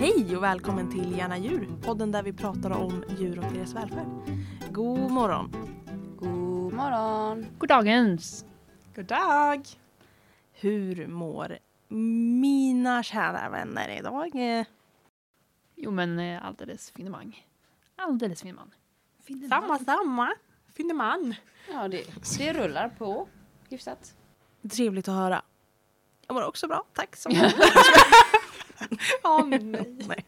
Hej och välkommen till Gärna djur, podden där vi pratar om djur och deras välfärd. God morgon! God morgon! God dagens! God dag! Hur mår mina kära vänner idag? Jo men eh, alldeles finemang. Alldeles finemang. Samma, samma. Finneman. Ja, det, det rullar på hyfsat. Trevligt att höra. Jag mår också bra, tack så Ja. Åh nej. Nej.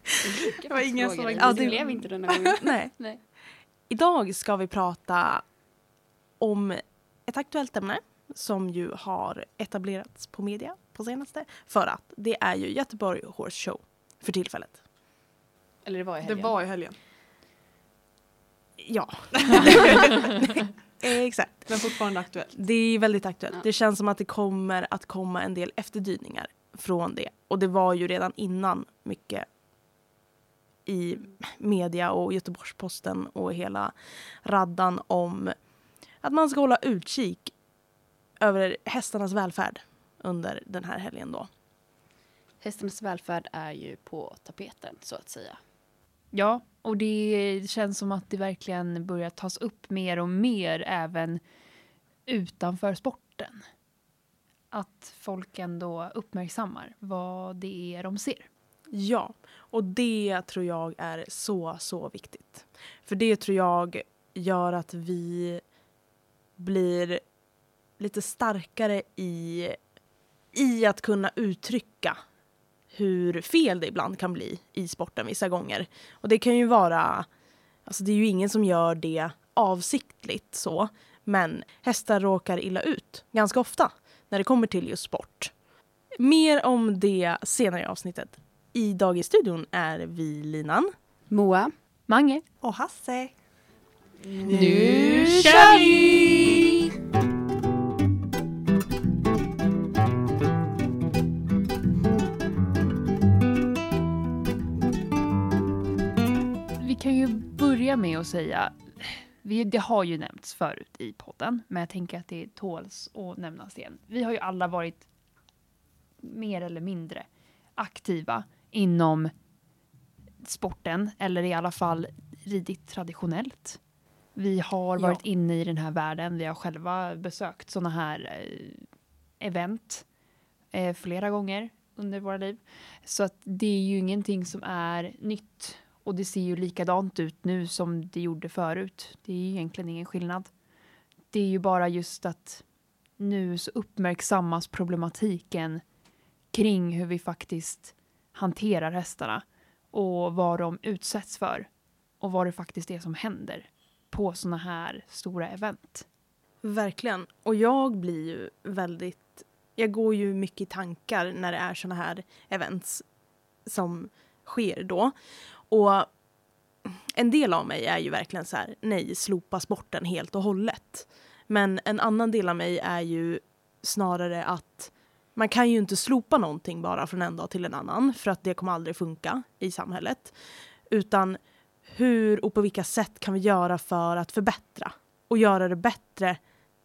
Det var ingen som Ja, det det- blev inte denna gången. Nej. Nej. Idag ska vi prata om ett aktuellt ämne som ju har etablerats på media på senaste. För att det är ju Göteborg Horse Show för tillfället. Eller det var i Det helgen. var i helgen. Ja. Exakt. Men fortfarande aktuellt. Det är väldigt aktuellt. Ja. Det känns som att det kommer att komma en del efterdyningar från det. Och det var ju redan innan mycket i media och Göteborgs-Posten och hela raddan om att man ska hålla utkik över hästarnas välfärd under den här helgen då. Hästarnas välfärd är ju på tapeten, så att säga. Ja, och det känns som att det verkligen börjar tas upp mer och mer även utanför sporten. Att folk ändå uppmärksammar vad det är de ser. Ja, och det tror jag är så, så viktigt. För det tror jag gör att vi blir lite starkare i, i att kunna uttrycka hur fel det ibland kan bli i sporten vissa gånger. Och det kan ju vara, alltså det är ju ingen som gör det avsiktligt så, men hästar råkar illa ut ganska ofta när det kommer till just sport. Mer om det senare i avsnittet. Idag i studion är vi Linan. Moa. Mange, Och Hasse. nu kör vi! Vi kan ju börja med att säga, vi, det har ju nämnts förut i podden, men jag tänker att det tåls att nämnas igen. Vi har ju alla varit mer eller mindre aktiva inom sporten, eller i alla fall ridit traditionellt. Vi har Ja. varit inne i den här världen. Vi har själva besökt sådana här eh, event eh, flera gånger under våra liv. Så att det är ju ingenting som är nytt. Och det ser ju likadant ut nu som det gjorde förut. Det är ju egentligen ingen skillnad. Det är ju bara just att nu så uppmärksammas problematiken kring hur vi faktiskt hanterar hästarna och vad de utsätts för och vad det faktiskt är som händer på såna här stora event. Verkligen. Och jag blir ju väldigt... Jag går ju mycket i tankar när det är såna här events som sker då. Och en del av mig är ju verkligen så här, nej, slopa sporten helt och hållet. Men en annan del av mig är ju snarare att man kan ju inte slopa någonting bara från en dag till en annan för att det kommer aldrig funka i samhället. Utan hur och på vilka sätt kan vi göra för att förbättra och göra det bättre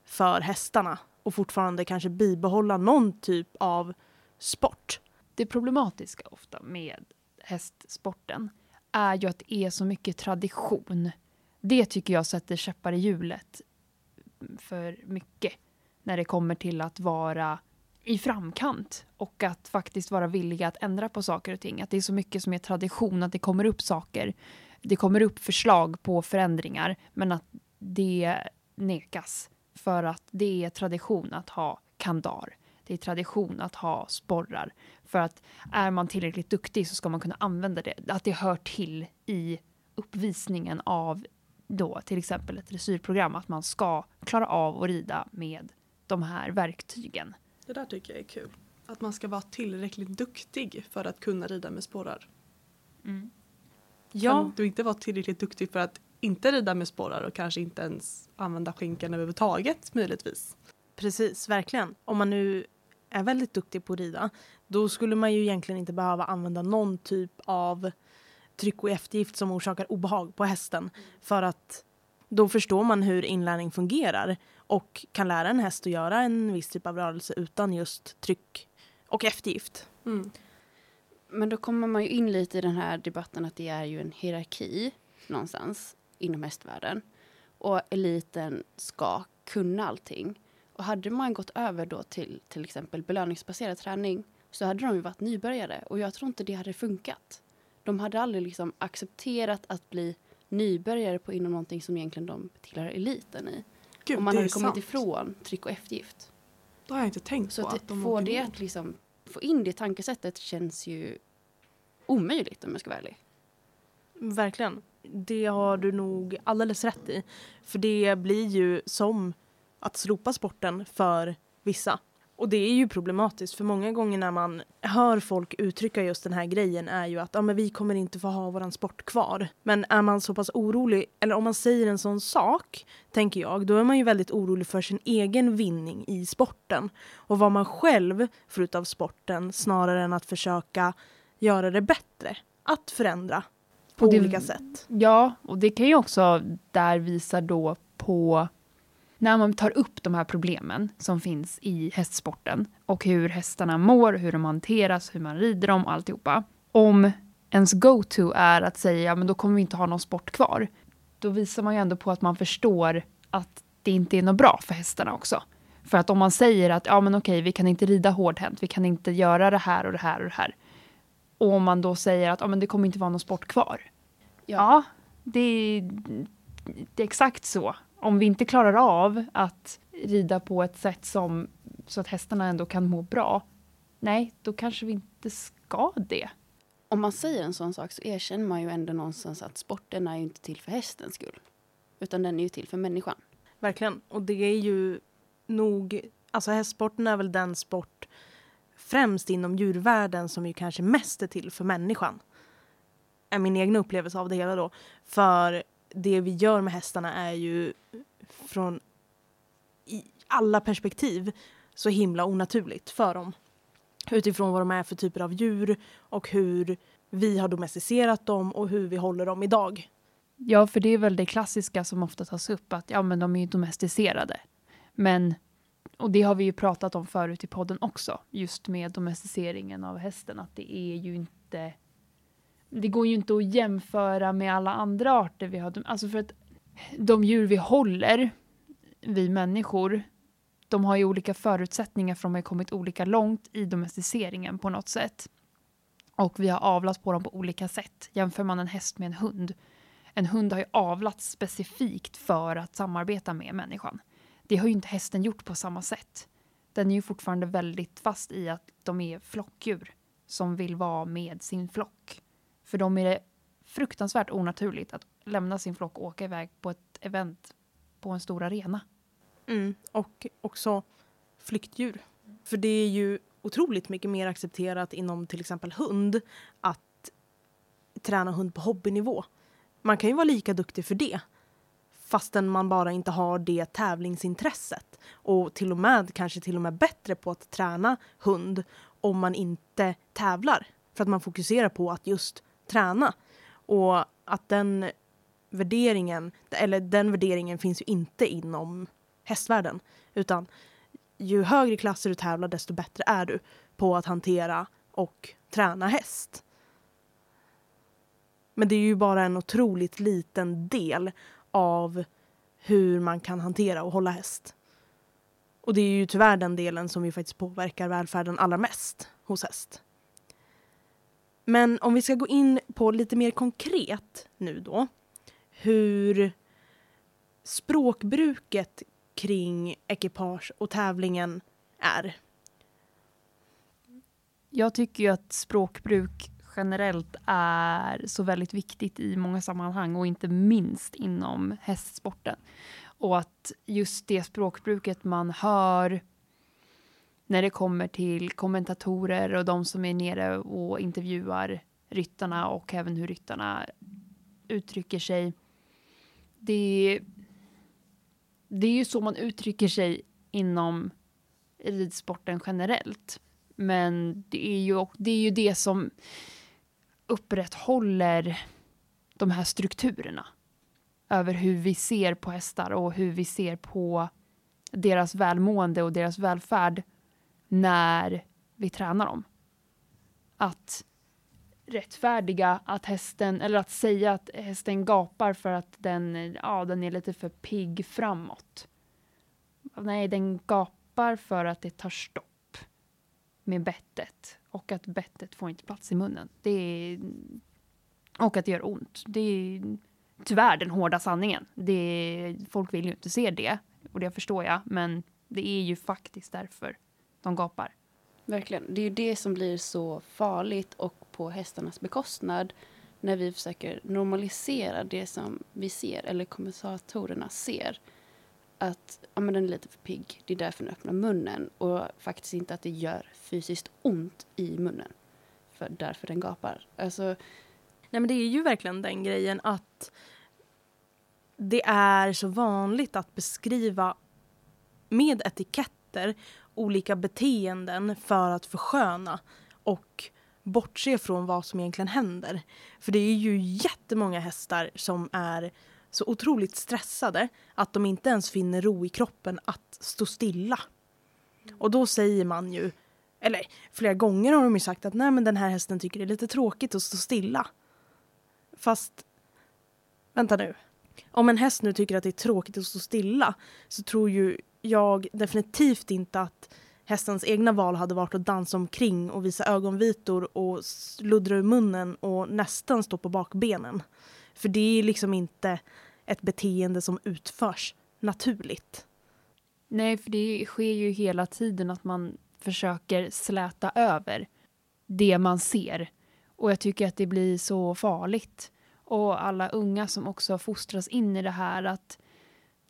för hästarna och fortfarande kanske bibehålla någon typ av sport. Det problematiska ofta med hästsporten är ju att det är så mycket tradition. Det tycker jag sätter käppar i hjulet för mycket när det kommer till att vara i framkant och att faktiskt vara villiga att ändra på saker och ting. Att det är så mycket som är tradition, att det kommer upp saker. Det kommer upp förslag på förändringar, men att det nekas för att det är tradition att ha kandar. Det är tradition att ha sporrar. För att är man tillräckligt duktig så ska man kunna använda det. Att det hör till i uppvisningen av då till exempel ett dressyrprogram. Att man ska klara av att rida med de här verktygen. Det där tycker jag är kul. Att man ska vara tillräckligt duktig för att kunna rida med sporrar. Kan du inte vara tillräckligt duktig för att inte rida med sporrar och kanske inte ens använda skinkan överhuvudtaget möjligtvis. Precis, verkligen. Om man nu är väldigt duktig på att rida, då skulle man ju egentligen inte behöva använda någon typ av tryck och eftergift som orsakar obehag på hästen. För att då förstår man hur inlärning fungerar och kan lära en häst att göra en viss typ av rörelse utan just tryck och eftergift. Mm. Men då kommer man ju in lite i den här debatten att det är ju en hierarki någonstans inom hästvärlden. Och eliten ska kunna allting. Och hade man gått över då till till exempel belöningsbaserad träning så hade de ju varit nybörjare och jag tror inte det hade funkat. De hade aldrig liksom accepterat att bli nybörjare på inom någonting som egentligen de tillhör eliten i. Gud, och man det hade kommit sant. ifrån tryck och eftergift. Då har jag inte tänkt Så på att att de få det att liksom, få in det tankesättet känns ju omöjligt om jag ska vara ärlig. Verkligen. Det har du nog alldeles rätt i. För det blir ju som att slopa sporten för vissa. Och det är ju problematiskt för många gånger när man hör folk uttrycka just den här grejen är ju att ja, men vi kommer inte få ha våran sport kvar. Men är man så pass orolig, eller om man säger en sån sak, tänker jag, då är man ju väldigt orolig för sin egen vinning i sporten. Och vad man själv får ut av sporten snarare än att försöka göra det bättre. Att förändra på det- olika sätt. Ja, och det kan ju också där visa då på när man tar upp de här problemen som finns i hästsporten och hur hästarna mår, hur de hanteras, hur man rider dem, alltihopa. Om ens go-to är att säga ja, men då kommer vi inte ha någon sport kvar. Då visar man ju ändå på att man förstår att det inte är något bra för hästarna också. För att om man säger att ja, men okej, vi kan inte rida hårdhänt, vi kan inte göra det här och det här och det här. Och om man då säger att ja, men det kommer inte vara någon sport kvar. Ja, det, det är exakt så. Om vi inte klarar av att rida på ett sätt som så att hästarna ändå kan må bra, nej, då kanske vi inte ska det. Om man säger en sån sak så erkänner man ju ändå någonstans att sporten är ju inte till för hästens skull. Utan den är ju till för människan. Verkligen. Och det är ju nog, alltså hästsporten är väl den sport främst inom djurvärlden som ju kanske mest är till för människan. Är min egen upplevelse av det hela då. För det vi gör med hästarna är ju från i alla perspektiv så himla onaturligt för dem. Utifrån vad de är för typer av djur och hur vi har domesticerat dem och hur vi håller dem idag. Ja, för det är väl det klassiska som ofta tas upp, att ja, men de är ju domesticerade. Men, och det har vi ju pratat om förut i podden också, just med domesticeringen av hästen, att det är ju inte det går ju inte att jämföra med alla andra arter vi har. Alltså för att de djur vi håller, vi människor, de har ju olika förutsättningar för de har kommit olika långt i domesticeringen på något sätt. Och vi har avlat på dem på olika sätt. Jämför man en häst med en hund. En hund har ju avlats specifikt för att samarbeta med människan. Det har ju inte hästen gjort på samma sätt. Den är ju fortfarande väldigt fast i att de är flockdjur som vill vara med sin flock. För dem är det fruktansvärt onaturligt att lämna sin flock och åka iväg på ett event på en stor arena. Mm, och också flyktdjur. För det är ju otroligt mycket mer accepterat inom till exempel hund att träna hund på hobbynivå. Man kan ju vara lika duktig för det fastän man bara inte har det tävlingsintresset. Och till och med kanske till och med bättre på att träna hund om man inte tävlar. För att man fokuserar på att just träna. Och att den värderingen, eller den värderingen finns ju inte inom hästvärlden. Utan ju högre klasser du tävlar desto bättre är du på att hantera och träna häst. Men det är ju bara en otroligt liten del av hur man kan hantera och hålla häst. Och det är ju tyvärr den delen som ju faktiskt påverkar välfärden allra mest hos häst. Men om vi ska gå in på lite mer konkret nu då. Hur språkbruket kring ekipage och tävlingen är. Jag tycker ju att språkbruk generellt är så väldigt viktigt i många sammanhang och inte minst inom hästsporten. Och att just det språkbruket man hör när det kommer till kommentatorer och de som är nere och intervjuar ryttarna och även hur ryttarna uttrycker sig. Det, det är ju så man uttrycker sig inom ridsporten generellt. Men det är ju, det är ju det som upprätthåller de här strukturerna över hur vi ser på hästar och hur vi ser på deras välmående och deras välfärd när vi tränar dem. Att rättfärdiga att hästen, eller att säga att hästen gapar för att den, ja, den är lite för pigg framåt. Nej, den gapar för att det tar stopp med bettet och att bettet får inte plats i munnen. Det är, och att det gör ont. Det är tyvärr den hårda sanningen. Det, folk vill ju inte se det och det förstår jag, men det är ju faktiskt därför de gapar. Verkligen. Det är ju det som blir så farligt och på hästarnas bekostnad när vi försöker normalisera det som vi ser, eller kommentatorerna ser. Att ja, men den är lite för pigg, det är därför den öppnar munnen. Och faktiskt inte att det gör fysiskt ont i munnen. För därför den gapar. Alltså, Nej men det är ju verkligen den grejen att det är så vanligt att beskriva med etiketter olika beteenden för att försköna och bortse från vad som egentligen händer. För det är ju jättemånga hästar som är så otroligt stressade att de inte ens finner ro i kroppen att stå stilla. Och då säger man ju, eller flera gånger har de ju sagt att nej men den här hästen tycker det är lite tråkigt att stå stilla. Fast, vänta nu. Om en häst nu tycker att det är tråkigt att stå stilla så tror ju jag definitivt inte att hästens egna val hade varit att dansa omkring och visa ögonvitor och sluddra ur munnen och nästan stå på bakbenen. För det är liksom inte ett beteende som utförs naturligt. Nej, för det sker ju hela tiden att man försöker släta över det man ser. Och jag tycker att det blir så farligt. Och alla unga som också fostras in i det här att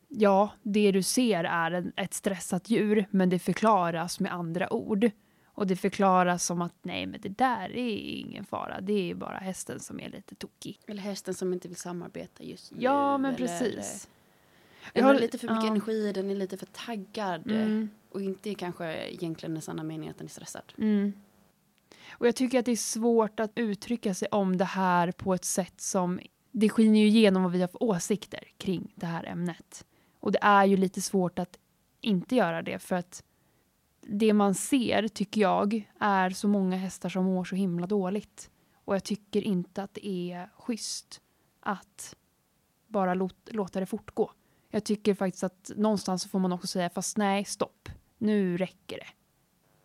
ja, det du ser är en, ett stressat djur, men det förklaras med andra ord. Och det förklaras som att nej, men det där är ingen fara. Det är bara hästen som är lite tokig. eller hästen som inte vill samarbeta just nu. Ja, men eller, precis. Den har- lite för mycket ja. energi, den är lite för taggad. Mm. Och inte kanske egentligen den sanna meningen att den är stressad. Mm. Och jag tycker att det är svårt att uttrycka sig om det här på ett sätt som... Det skiner ju igenom vad vi har för åsikter kring det här ämnet. Och det är ju lite svårt att inte göra det för att det man ser, tycker jag, är så många hästar som mår så himla dåligt. Och jag tycker inte att det är schysst att bara låt, låta det fortgå. Jag tycker faktiskt att någonstans så får man också säga fast nej, stopp. Nu räcker det.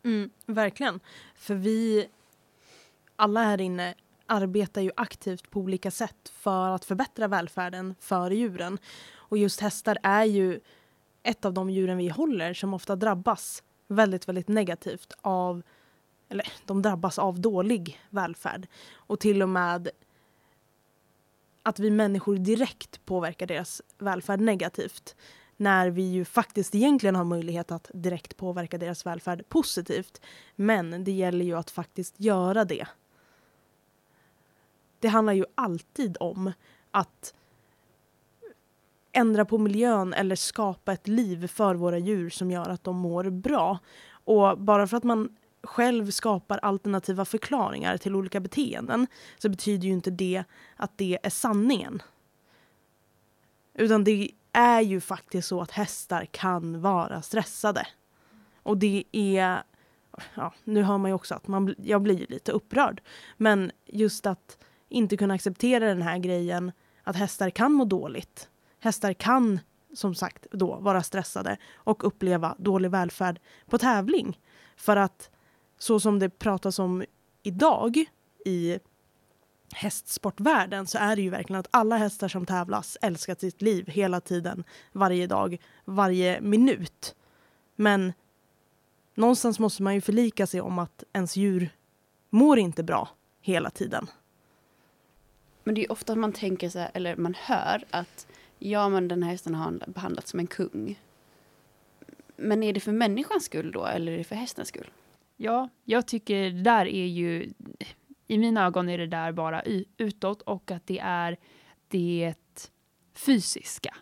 Mm, verkligen. För vi alla här inne arbetar ju aktivt på olika sätt för att förbättra välfärden för djuren. Och just hästar är ju ett av de djuren vi håller som ofta drabbas väldigt, väldigt negativt av eller de drabbas av dålig välfärd. Och till och med att vi människor direkt påverkar deras välfärd negativt när vi ju faktiskt egentligen har möjlighet att direkt påverka deras välfärd positivt. Men det gäller ju att faktiskt göra det. Det handlar ju alltid om att ändra på miljön eller skapa ett liv för våra djur som gör att de mår bra. Och bara för att man själv skapar alternativa förklaringar till olika beteenden så betyder ju inte det att det är sanningen. Utan det är ju faktiskt så att hästar kan vara stressade. Och det är... Ja, nu hör man ju också att man, jag blir lite upprörd. Men just att inte kunna acceptera den här grejen att hästar kan må dåligt. Hästar kan som sagt då vara stressade och uppleva dålig välfärd på tävling. För att så som det pratas om idag i hästsportvärlden så är det ju verkligen att alla hästar som tävlas älskar sitt liv hela tiden, varje dag, varje minut. Men någonstans måste man ju förlika sig om att ens djur mår inte bra hela tiden. Men det är ofta man tänker så här, eller man hör att ja, men den här hästen har behandlats som en kung. Men är det för människans skull då, eller är det för hästens skull? Ja, jag tycker det där är ju... I mina ögon är det där bara utåt och att det är det fysiska.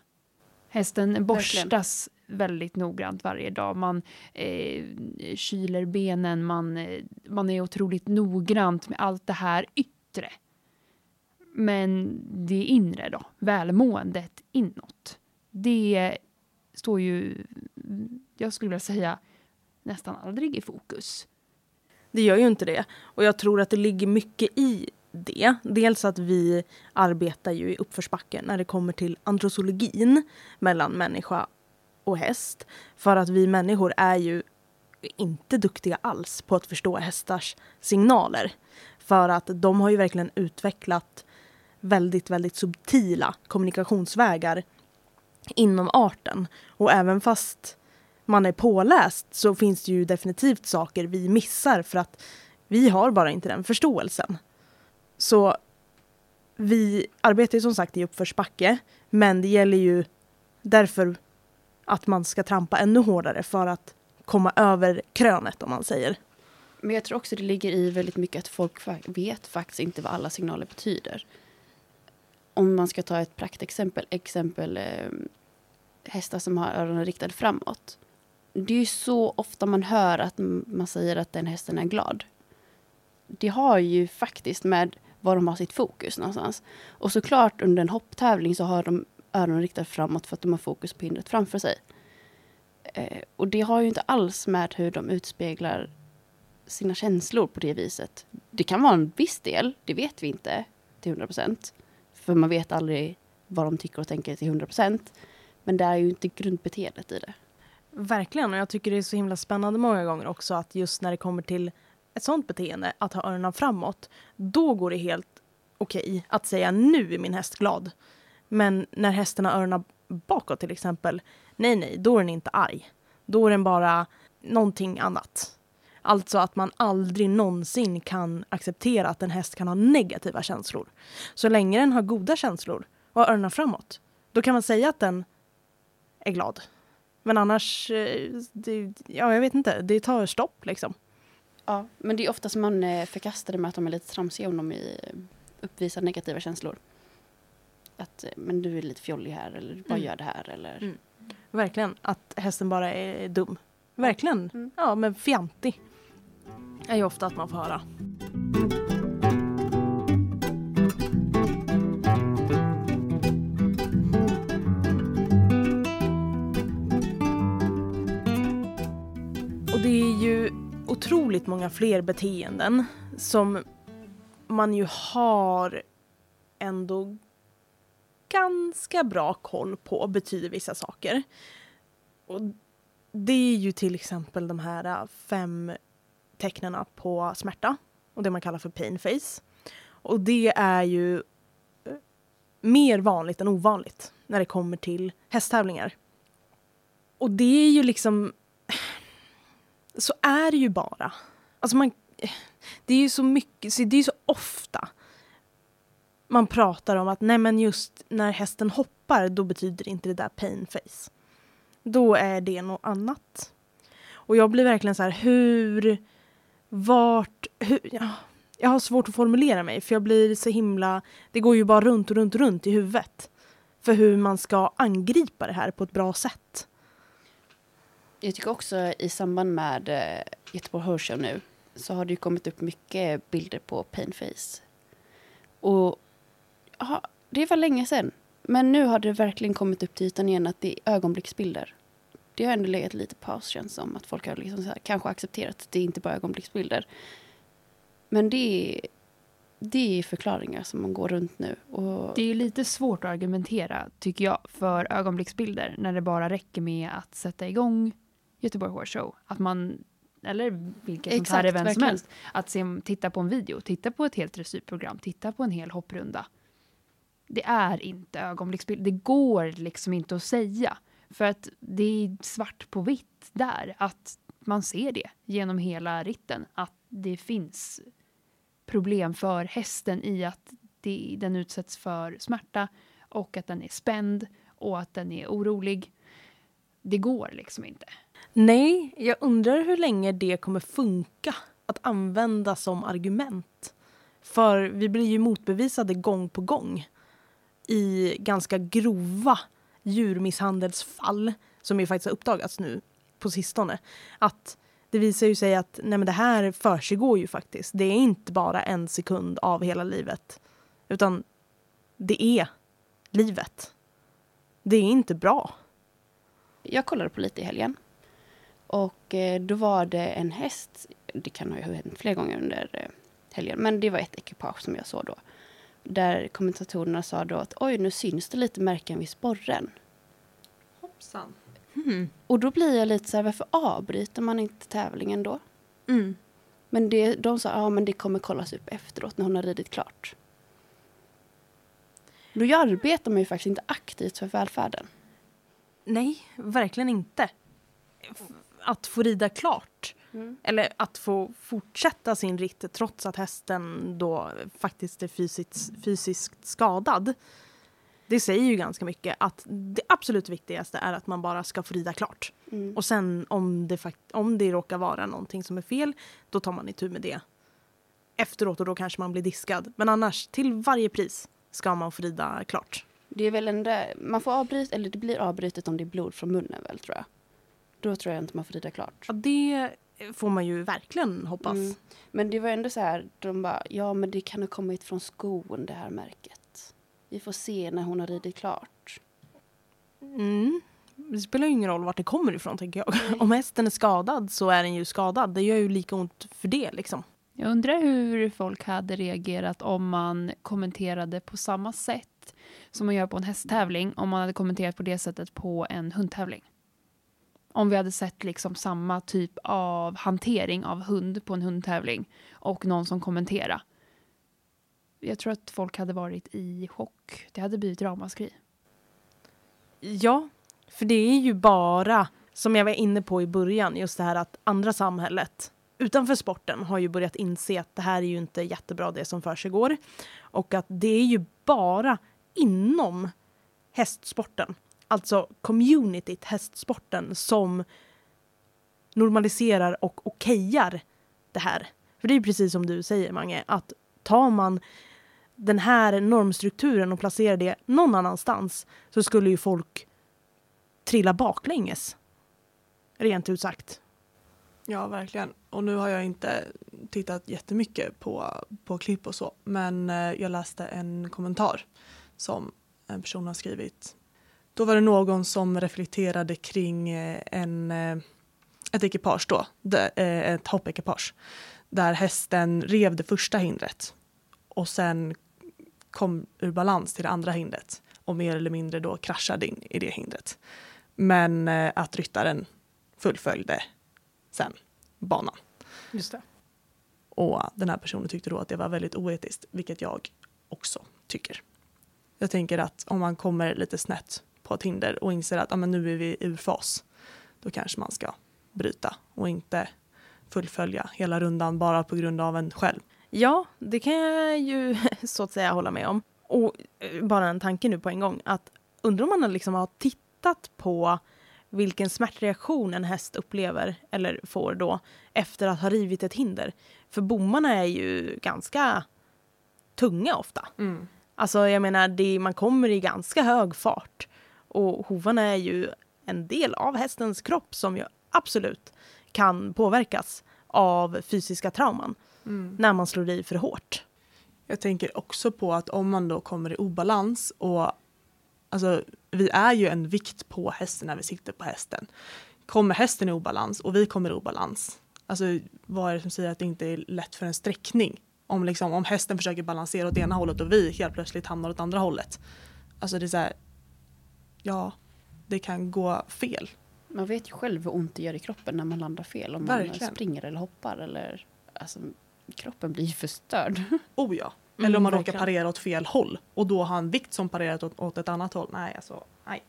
Hästen borstas väldigt noggrant varje dag. Man eh, kyler benen, man, eh, man är otroligt noggrant med allt det här yttre. Men det inre då, välmåendet inåt, det står ju, jag skulle vilja säga, nästan aldrig i fokus. Det gör ju inte det. Och jag tror att det ligger mycket i det. Dels att vi arbetar ju i uppförsbacke när det kommer till antrosologin mellan människa och häst. För att vi människor är ju inte duktiga alls på att förstå hästars signaler. För att de har ju verkligen utvecklat väldigt, väldigt subtila kommunikationsvägar inom arten. Och även fast man är påläst så finns det ju definitivt saker vi missar för att vi har bara inte den förståelsen. Så vi arbetar ju som sagt i uppförsbacke men det gäller ju därför att man ska trampa ännu hårdare för att komma över krönet om man säger. Men jag tror också det ligger i väldigt mycket att folk vet faktiskt inte vad alla signaler betyder. Om man ska ta ett praktexempel, exempel eh, hästar som har öronen riktade framåt. Det är ju så ofta man hör att man säger att den hästen är glad. Det har ju faktiskt med var de har sitt fokus någonstans. Och såklart under en hopptävling så har de öronen riktade framåt för att de har fokus på hindret framför sig. Eh, och det har ju inte alls med hur de utspeglar sina känslor på det viset. Det kan vara en viss del, det vet vi inte till 100 procent. För man vet aldrig vad de tycker och tänker till 100 procent. Men det är ju inte grundbeteendet i det. Verkligen, och jag tycker det är så himla spännande många gånger också att just när det kommer till ett sånt beteende, att ha öronen framåt, då går det helt okej okay att säga nu är min häst glad. Men när hästen har öronen bakåt till exempel, nej nej, då är den inte arg. Då är den bara någonting annat. Alltså att man aldrig någonsin kan acceptera att en häst kan ha negativa känslor. Så länge den har goda känslor och har öronen framåt, då kan man säga att den är glad. Men annars, eh, det, ja jag vet inte, det tar stopp liksom. Ja, men det är ofta som man eh, förkastar det med att de är lite tramsiga om de uppvisar negativa känslor. Att eh, men du är lite fjollig här eller du bara mm. gör det här eller. Mm. Verkligen, att hästen bara är dum. Verkligen. Mm. Ja, men fjantig är ju ofta att man får höra. Och det är ju otroligt många fler beteenden som man ju har ändå ganska bra koll på betyder vissa saker. Och det är ju till exempel de här äh, fem tecknen på smärta och det man kallar för pain face. Och det är ju eh, mer vanligt än ovanligt när det kommer till hästtävlingar. Och det är ju liksom... Så är det ju bara. Alltså man... Eh, det är ju så mycket, det är ju så ofta man pratar om att nej men just när hästen hoppar då betyder inte det där pain face. Då är det något annat. Och jag blir verkligen så här, hur, vart, hur, ja, jag har svårt att formulera mig för jag blir så himla, det går ju bara runt och runt och runt i huvudet. För hur man ska angripa det här på ett bra sätt. Jag tycker också i samband med eh, Göteborg Horse nu så har det ju kommit upp mycket bilder på painface. Och aha, det var länge sedan. Men nu har det verkligen kommit upp till ytan igen att det är ögonblicksbilder. Det har ändå legat lite paus känns som. Att folk har liksom här, kanske accepterat att det inte bara är ögonblicksbilder. Men det är, det är förklaringar som man går runt nu. Och... Det är lite svårt att argumentera, tycker jag, för ögonblicksbilder när det bara räcker med att sätta igång Göteborg Horse Show. Att man, eller vilket sånt här event som helst, att se, titta på en video, titta på ett helt dressyrprogram, titta på en hel hopprunda det är inte ögonblicksbild. Det går liksom inte att säga. För att det är svart på vitt där. Att man ser det genom hela ritten. Att det finns problem för hästen i att det, den utsätts för smärta och att den är spänd och att den är orolig. Det går liksom inte. Nej, jag undrar hur länge det kommer funka att använda som argument. För vi blir ju motbevisade gång på gång i ganska grova djurmisshandelsfall som ju faktiskt har uppdagats nu på sistone. Att det visar ju sig att nej men det här försiggår ju faktiskt. Det är inte bara en sekund av hela livet. Utan det är livet. Det är inte bra. Jag kollade på lite i helgen. Och eh, då var det en häst, det kan ha hänt fler gånger under eh, helgen. Men det var ett ekipage som jag såg då. Där kommentatorerna sa då att oj, nu syns det lite märken vid sporren. Hoppsan. Hmm. Och då blir jag lite så här, varför avbryter man inte tävlingen då? Mm. Men det, de sa, ja men det kommer kollas upp efteråt när hon har ridit klart. Då arbetar man ju faktiskt inte aktivt för välfärden. Nej, verkligen inte. Att få rida klart, eller att få fortsätta sin ritt trots att hästen då faktiskt är fysiskt, fysiskt skadad. Det säger ju ganska mycket att det absolut viktigaste är att man bara ska få rida klart. Mm. Och sen om det, fakt- om det råkar vara någonting som är fel, då tar man itu med det efteråt och då kanske man blir diskad. Men annars, till varje pris ska man få rida klart. Det är väl ändå, man får avbryta, eller det blir avbrytet om det är blod från munnen väl tror jag. Då tror jag inte man får rida klart. Ja, det får man ju verkligen hoppas. Mm. Men det var ändå så här, de bara, ja men det kan ha kommit från skon det här märket. Vi får se när hon har ridit klart. Mm. Det spelar ju ingen roll vart det kommer ifrån tänker jag. Om hästen är skadad så är den ju skadad. Det gör ju lika ont för det liksom. Jag undrar hur folk hade reagerat om man kommenterade på samma sätt som man gör på en hästtävling, om man hade kommenterat på det sättet på en hundtävling. Om vi hade sett liksom samma typ av hantering av hund på en hundtävling och någon som kommenterade. Jag tror att folk hade varit i chock. Det hade blivit ramaskri. Ja, för det är ju bara, som jag var inne på i början, just det här att andra samhället utanför sporten har ju börjat inse att det här är ju inte jättebra det som för. Och att det är ju bara inom hästsporten, alltså communityt hästsporten, som normaliserar och okejar det här. För det är ju precis som du säger Mange, att tar man den här normstrukturen och placerar det någon annanstans så skulle ju folk trilla baklänges. Rent ut sagt. Ja, verkligen. Och nu har jag inte tittat jättemycket på, på klipp och så, men eh, jag läste en kommentar som en person har skrivit. Då var det någon som reflekterade kring eh, en, eh, ett ekipage då, eh, ett hoppekipage, där hästen rev det första hindret och sen kom ur balans till det andra hindret och mer eller mindre då kraschade in i det hindret. Men att ryttaren fullföljde sen banan. Just det. Och den här personen tyckte då att det var väldigt oetiskt, vilket jag också tycker. Jag tänker att om man kommer lite snett på ett hinder och inser att ah, men nu är vi ur fas, då kanske man ska bryta och inte fullfölja hela rundan bara på grund av en själv. Ja, det kan jag ju så att säga hålla med om. Och eh, bara en tanke nu på en gång att undrar om man liksom har tittat på vilken smärtreaktion en häst upplever eller får då efter att ha rivit ett hinder. För bommarna är ju ganska tunga ofta. Alltså jag menar, det, man kommer i ganska hög fart. Och hovarna är ju en del av hästens kropp som ju absolut kan påverkas av fysiska trauman när man slår i för hårt. Jag tänker också på att om man då kommer i obalans och alltså, vi är ju en vikt på hästen när vi sitter på hästen. Kommer hästen i obalans och vi kommer i obalans, alltså vad är det som säger att det inte är lätt för en sträckning? Om, liksom, om hästen försöker balansera åt ena hållet och vi helt plötsligt hamnar åt andra hållet. Alltså det är så här, ja, det kan gå fel. Man vet ju själv hur ont det gör i kroppen när man landar fel. Om man Verkligen. springer eller hoppar. Eller, alltså, kroppen blir ju förstörd. Oh ja. Mm, Eller om man råkar verkligen. parera åt fel håll och då har en vikt som parerat åt, åt ett annat håll. Nej, alltså, nej.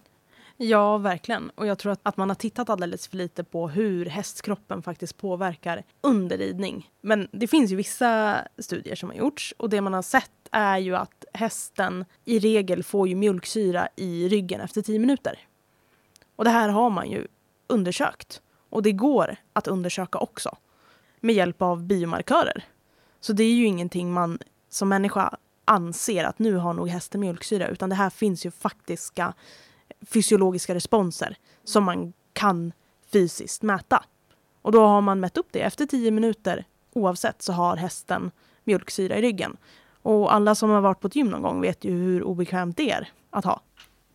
Ja, verkligen. Och jag tror att, att man har tittat alldeles för lite på hur hästkroppen faktiskt påverkar under ridning. Men det finns ju vissa studier som har gjorts och det man har sett är ju att hästen i regel får ju mjölksyra i ryggen efter 10 minuter. Och det här har man ju undersökt. Och det går att undersöka också med hjälp av biomarkörer. Så det är ju ingenting man som människa anser att nu har nog hästen mjölksyra utan det här finns ju faktiska fysiologiska responser som man kan fysiskt mäta. Och då har man mätt upp det. Efter 10 minuter oavsett så har hästen mjölksyra i ryggen. Och alla som har varit på ett gym någon gång vet ju hur obekvämt det är att ha.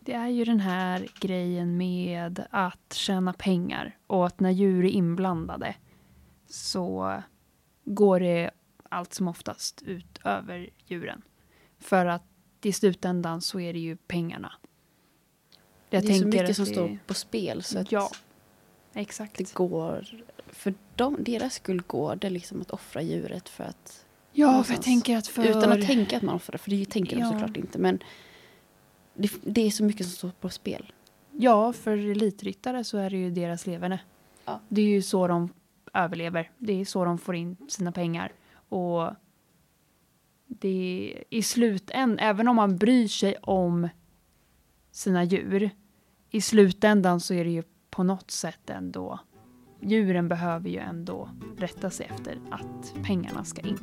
Det är ju den här grejen med att tjäna pengar och att när djur är inblandade så går det allt som oftast ut över djuren. För att i slutändan så är det ju pengarna. Jag det är så mycket att som det- står på spel så att Ja, exakt. det går, för dem, deras skull går det liksom att offra djuret för att, Ja, för jag tänker att för... utan att tänka att man offrar, för det tänker de Ja. såklart inte, men det, det är så mycket som står på spel. Ja, för elitryttare så är det ju deras leverne. Ja. Det är ju så de överlever. Det är så de får in sina pengar. Och det är i slutändan, även om man bryr sig om sina djur, i slutändan så är det ju på något sätt ändå, djuren behöver ju ändå rätta sig efter att pengarna ska in.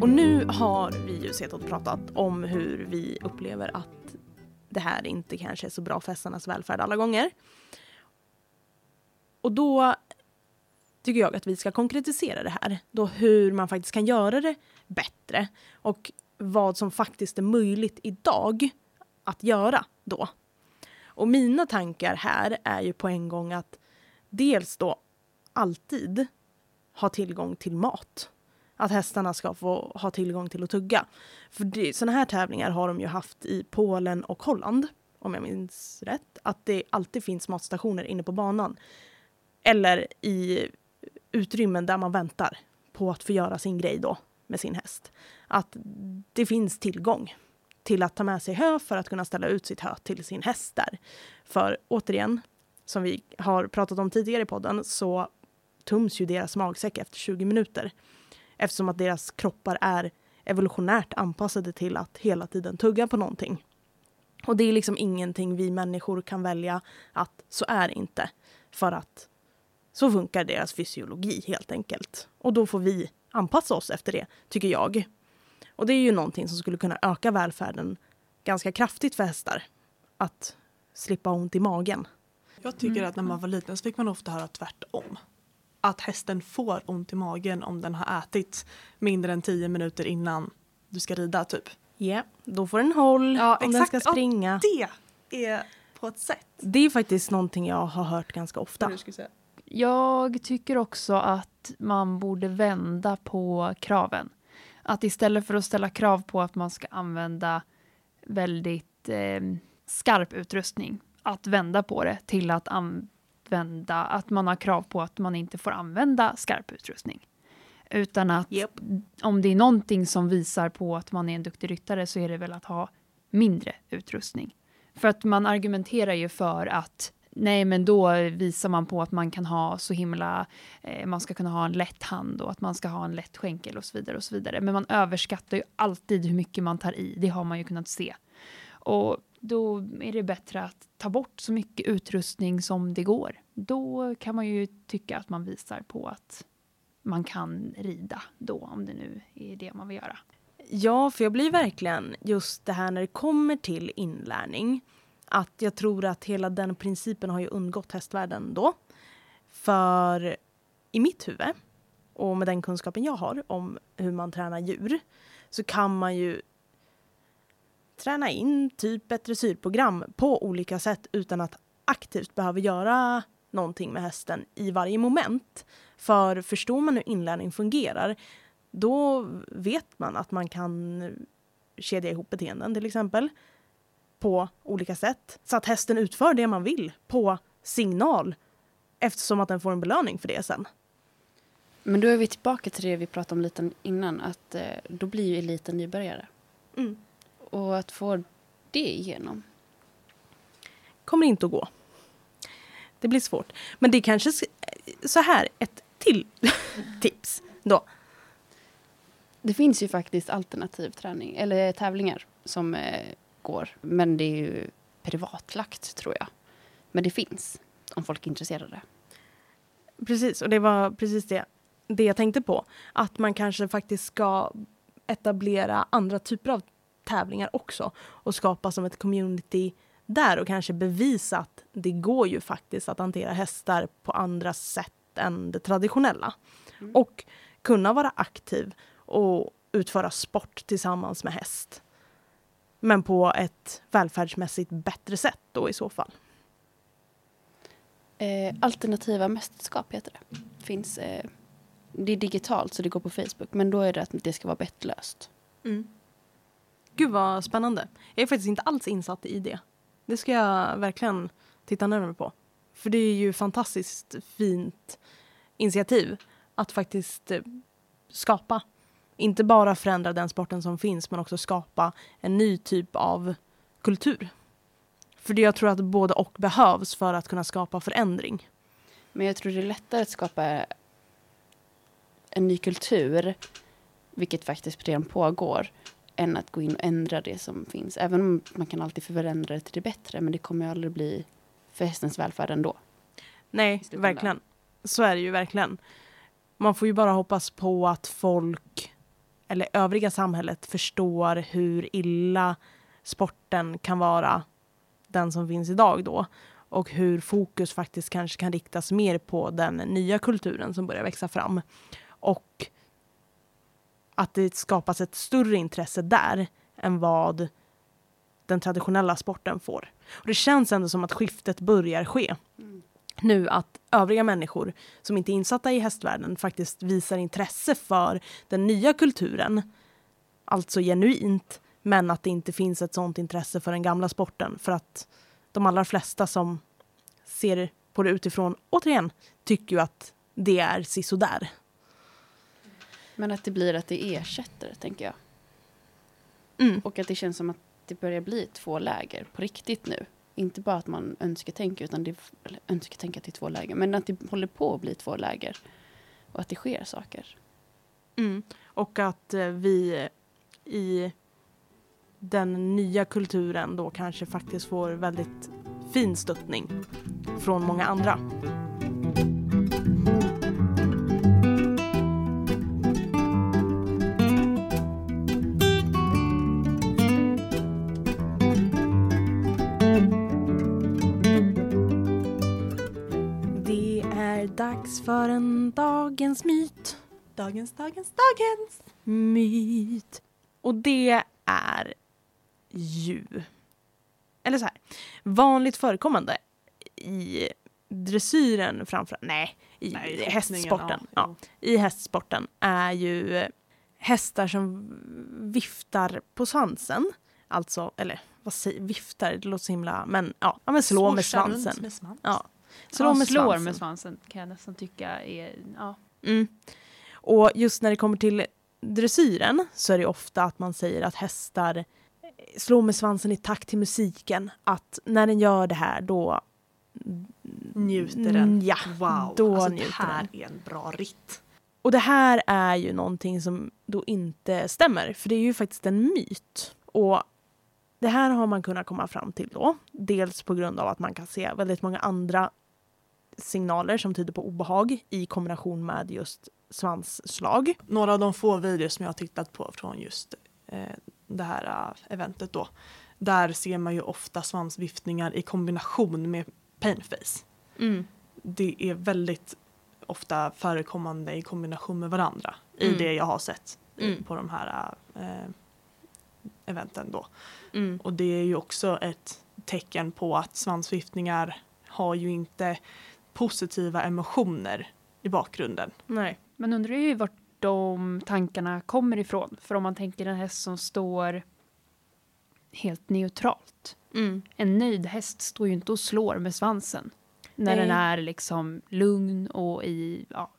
Och nu har vi ju sett och pratat om hur vi upplever att det här inte kanske är så bra för hästarnas välfärd alla gånger. Och då tycker jag att vi ska konkretisera det här. Då hur man faktiskt kan göra det bättre och vad som faktiskt är möjligt idag att göra då. Och mina tankar här är ju på en gång att dels då alltid ha tillgång till mat att hästarna ska få ha tillgång till att tugga. För det, såna här tävlingar har de ju haft i Polen och Holland, om jag minns rätt. Att det alltid finns matstationer inne på banan. Eller i utrymmen där man väntar på att få göra sin grej då med sin häst. Att det finns tillgång till att ta med sig hö för att kunna ställa ut sitt hö till sin häst där. För återigen, som vi har pratat om tidigare i podden, så tums ju deras magsäck efter 20 minuter eftersom att deras kroppar är evolutionärt anpassade till att hela tiden tugga på någonting. Och det är liksom ingenting vi människor kan välja att så är det inte. För att så funkar deras fysiologi helt enkelt. Och då får vi anpassa oss efter det, tycker jag. Och det är ju någonting som skulle kunna öka välfärden ganska kraftigt för hästar. Att slippa ont i magen. Jag tycker Mm. att när man var liten så fick man ofta höra tvärtom. Att hästen får ont i magen om den har ätit mindre än 10 minuter innan du ska rida typ. Ja, då får den håll Ja, om den exakt. ska Ja, springa. Det är på ett sätt. Det är faktiskt någonting jag har hört ganska ofta. Jag tycker också att man borde vända på kraven. Att istället för att ställa krav på att man ska använda väldigt eh, skarp utrustning, att vända på det till att använda, att man har krav på att man inte får använda skarp utrustning. Utan att Japp. om det är någonting som visar på att man är en duktig ryttare så är det väl att ha mindre utrustning. För att man argumenterar ju för att nej, men då visar man på att man kan ha så himla, eh, man ska kunna ha en lätt hand och att man ska ha en lätt skänkel och så vidare och så vidare. Men man överskattar ju alltid hur mycket man tar i. Det har man ju kunnat se. Och då är det bättre att ta bort så mycket utrustning som det går. Då kan man ju tycka att man visar på att man kan rida då, om det nu är det man vill göra. Ja, för jag blir verkligen just det här när det kommer till inlärning. Att jag tror att hela den principen har ju undgått hästvärlden då. För i mitt huvud och med den kunskapen jag har om hur man tränar djur så kan man ju träna in typ ett dressyrprogram på olika sätt utan att aktivt behöva göra någonting med hästen i varje moment. För förstår man hur inlärning fungerar då vet man att man kan kedja ihop beteenden till exempel på olika sätt så att hästen utför det man vill på signal eftersom att den får en belöning för det sen. Men då är vi tillbaka till det vi pratade om lite innan, att eh, då blir ju eliten nybörjare. Mm. Och att få det igenom. Kommer inte att gå. Det blir svårt. Men det är kanske så här ett till tips då. Det finns ju faktiskt alternativ träning, eller tävlingar som eh, går. Men det är ju privatlagt tror jag. Men det finns, om folk är intresserade. Precis, och det var precis det, det jag tänkte på. Att man kanske faktiskt ska etablera andra typer av tävlingar också och skapa som ett community där och kanske bevisa att det går ju faktiskt att hantera hästar på andra sätt än det traditionella. Mm. Och kunna vara aktiv och utföra sport tillsammans med häst. Men på ett välfärdsmässigt bättre sätt då i så fall. Eh, alternativa mästerskap heter det. Finns, eh, det är digitalt så det går på Facebook men då är det att det ska vara bettlöst. Mm. Gud vad spännande. Jag är faktiskt inte alls insatt i det. Det ska jag verkligen titta närmare på. För det är ju fantastiskt fint initiativ att faktiskt eh, skapa. Inte bara förändra den sporten som finns men också skapa en ny typ av kultur. För det jag tror att både och behövs för att kunna skapa förändring. Men jag tror det är lättare att skapa en ny kultur, vilket faktiskt redan pågår, än att gå in och ändra det som finns. Även om man kan alltid förändra det till det bättre, men det kommer aldrig bli för hästens välfärd ändå. Nej, verkligen. Så är det ju verkligen. Man får ju bara hoppas på att folk, eller övriga samhället, förstår hur illa sporten kan vara den som finns idag då. Och hur fokus faktiskt kanske kan riktas mer på den nya kulturen som börjar växa fram. Och att det skapas ett större intresse där än vad den traditionella sporten får. Och det känns ändå som att skiftet börjar ske nu att övriga människor som inte är insatta i hästvärlden faktiskt visar intresse för den nya kulturen. Alltså genuint, men att det inte finns ett sånt intresse för den gamla sporten. För att de allra flesta som ser på det utifrån, återigen, tycker ju att det är sisådär. Men att det blir att det ersätter, tänker jag. Mm. Och att det känns som att det börjar bli två läger på riktigt nu. Inte bara att man önsketänker, utan det, eller önsketänker att det är två läger, men att det håller på att bli två läger. Och att det sker saker. Mm. Och att eh, vi i den nya kulturen då kanske faktiskt får väldigt fin stöttning från många andra. Dags för en dagens myt. Dagens, dagens, dagens! myt. Och det är ju, eller så här, vanligt förekommande i dressyren framför, nej, i Nej, hästsporten. Ja, I hästsporten är ju hästar som viftar på svansen. Alltså, eller vad säger viftar, det låter så himla, men ja, ja men slå med svansen. Med svans. Ja. Slå ja, med slår svansen. med svansen kan jag nästan tycka är... Ja. Mm. Och just när det kommer till dressyren så är det ofta att man säger att hästar slår med svansen i takt till musiken. Att när den gör det här då... Njuter den. Mm, Ja, Wow, då alltså, det njuter här den. är en bra ritt. Och det här är ju någonting som då inte stämmer, för det är ju faktiskt en myt. Och det här har man kunnat komma fram till då. Dels på grund av att man kan se väldigt många andra signaler som tyder på obehag i kombination med just svansslag. Några av de få videos som jag har tittat på från just eh, det här eh, eventet då. Där ser man ju ofta svansviftningar i kombination med painface. Det är väldigt ofta förekommande i kombination med varandra i Mm. det jag har sett Mm. på de här eh, eventen då. Mm. Och det är ju också ett tecken på att svansviftningar har ju inte positiva emotioner i bakgrunden. Nej. Man undrar ju vart de tankarna kommer ifrån. För om man tänker en häst som står helt neutralt. Mm. En nöjd häst står ju inte och slår med svansen. När Nej. den är liksom lugn och i, ja,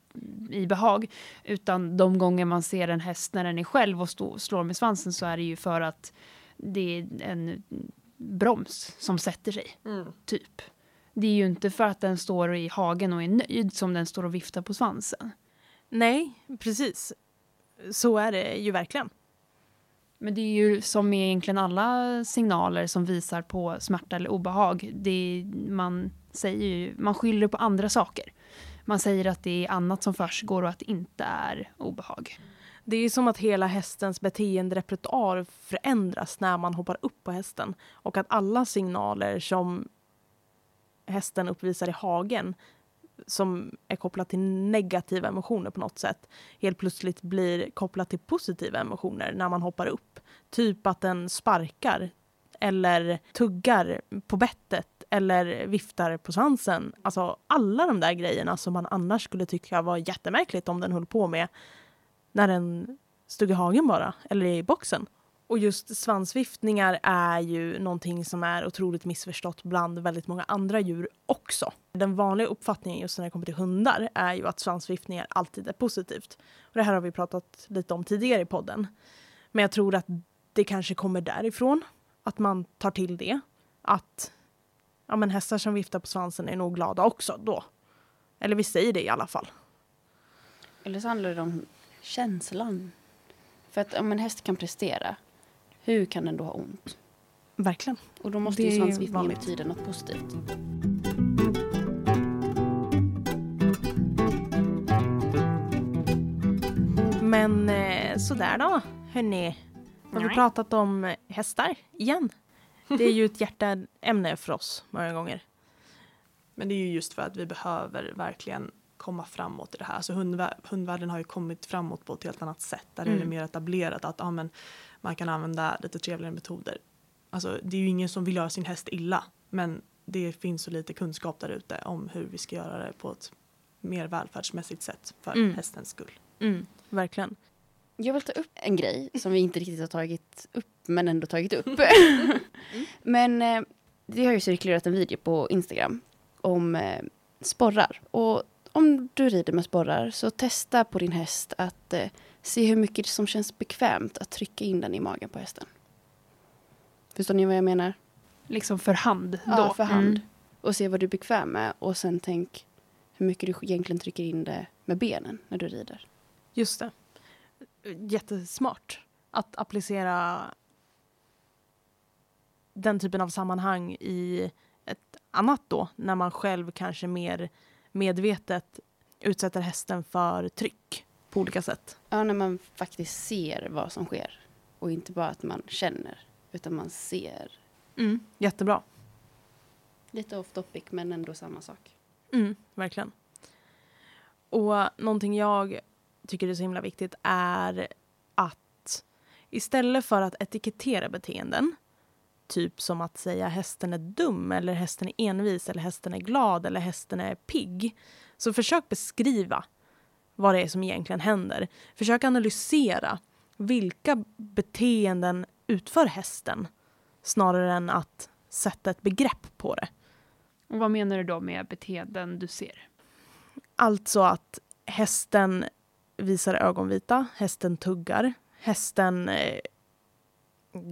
i behag. Utan de gånger man ser en häst när den är själv och stå, slår med svansen så är det ju för att det är en broms som sätter sig. Typ. Det är ju inte för att den står i hagen och är nöjd som den står och viftar på svansen. Nej, precis. Så är det ju verkligen. Men det är ju som med egentligen alla signaler som visar på smärta eller obehag. Det man, säger ju, man skyller på andra saker. Man säger att det är annat som försiggår och att det inte är obehag. Det är som att hela hästens beteenderepertoar förändras när man hoppar upp på hästen. Och att alla signaler som hästen uppvisar i hagen som är kopplat till negativa emotioner på något sätt helt plötsligt blir kopplat till positiva emotioner när man hoppar upp. Typ att den sparkar eller tuggar på bettet eller viftar på svansen. Alltså alla de där grejerna som man annars skulle tycka var jättemärkligt om den höll på med när den stod i hagen bara, eller i boxen. Och just svansviftningar är ju någonting som är otroligt missförstått bland väldigt många andra djur också. Den vanliga uppfattningen just när det kommer till hundar är ju att svansviftningar alltid är positivt. Och det här har vi pratat lite om tidigare i podden. Men jag tror att det kanske kommer därifrån, att man tar till det. Att ja, men hästar som viftar på svansen är nog glada också då. Eller vi säger det i alla fall. Eller så handlar det om känslan. För att om en häst kan prestera, hur kan den då ha ont? Verkligen. Och då måste Det ju svansviftningen betyda något positivt. Men eh, sådär då, hörni. Har vi pratat om hästar igen? Det är ju ett hjärteämne för oss många gånger. Men det är ju just för att vi behöver verkligen komma framåt i det här. Alltså hundvär- hundvärlden har ju kommit framåt på ett helt annat sätt. Där är det Mm. mer etablerat att ja, men man kan använda lite trevligare metoder. Alltså, det är ju ingen som vill göra sin häst illa. Men det finns så lite kunskap där ute om hur vi ska göra det på ett mer välfärdsmässigt sätt för Mm. hästens skull. Mm, verkligen. Jag vill ta upp en grej som vi inte riktigt har tagit upp, men ändå tagit upp. men eh, det har ju cirkulerat en video på Instagram om eh, sporrar. Och om du rider med sporrar så testa på din häst att eh, se hur mycket som känns bekvämt att trycka in den i magen på hästen. Förstår ni vad jag menar? Liksom för hand. Ja, då. för hand. Mm. Och se vad du är bekväm med och sen tänk hur mycket du egentligen trycker in det med benen när du rider. Just det. Jättesmart att applicera den typen av sammanhang i ett annat då, när man själv kanske mer medvetet utsätter hästen för tryck på olika sätt. Ja, när man faktiskt ser vad som sker. Och inte bara att man känner, utan man ser. Mm. Jättebra. Lite off topic, men ändå samma sak. Mm, verkligen. Och någonting jag tycker är så himla viktigt är att istället för att etikettera beteenden, typ som att säga hästen är dum eller hästen är envis eller hästen är glad eller hästen är pigg, så försök beskriva vad det är som egentligen händer. Försök analysera vilka beteenden utför hästen snarare än att sätta ett begrepp på det. Och vad menar du då med beteenden du ser? Alltså att hästen visar ögonvita, hästen tuggar, hästen eh,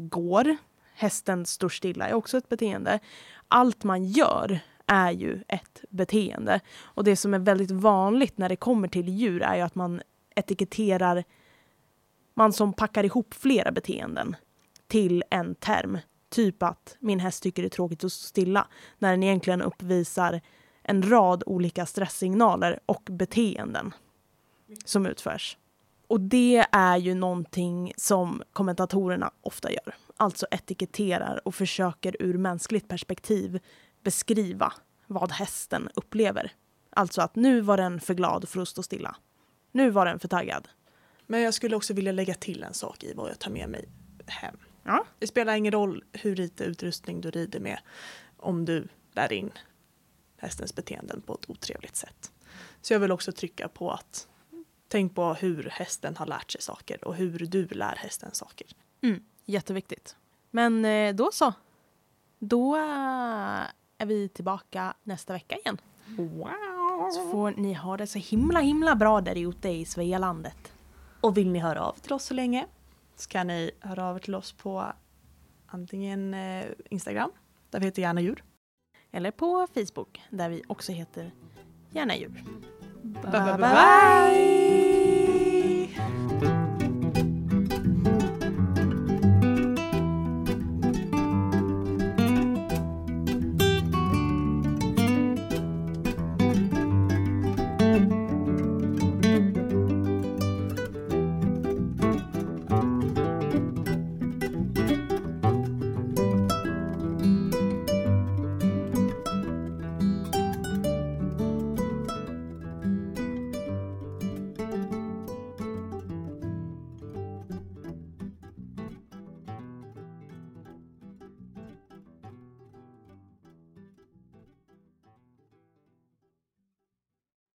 går, hästen står stilla är också ett beteende. Allt man gör är ju ett beteende. Och det som är väldigt vanligt när det kommer till djur är ju att man etiketterar, man som packar ihop flera beteenden till en term. Typ att min häst tycker det är tråkigt att stå stilla, när den egentligen uppvisar en rad olika stresssignaler och beteenden som utförs. Och det är ju någonting som kommentatorerna ofta gör. Alltså etiketterar och försöker ur mänskligt perspektiv beskriva vad hästen upplever. Alltså att nu var den för glad för att stå stilla. Nu var den för taggad. Men jag skulle också vilja lägga till en sak i vad jag tar med mig hem. Ja. Det spelar ingen roll hur lite utrustning du rider med om du lär in hästens beteenden på ett otrevligt sätt. Så jag vill också trycka på att tänk på hur hästen har lärt sig saker och hur du lär hästen saker. Mm, jätteviktigt. Men eh, då så. Då eh, är vi tillbaka nästa vecka igen. Så får ni ha det så himla himla bra där ute i Svealandet. Och vill ni höra av till oss så länge så kan ni höra av er till oss på antingen eh, Instagram, där vi heter Gärna djur. Eller på Facebook där vi också heter Gärna djur. Bye, bye, bye.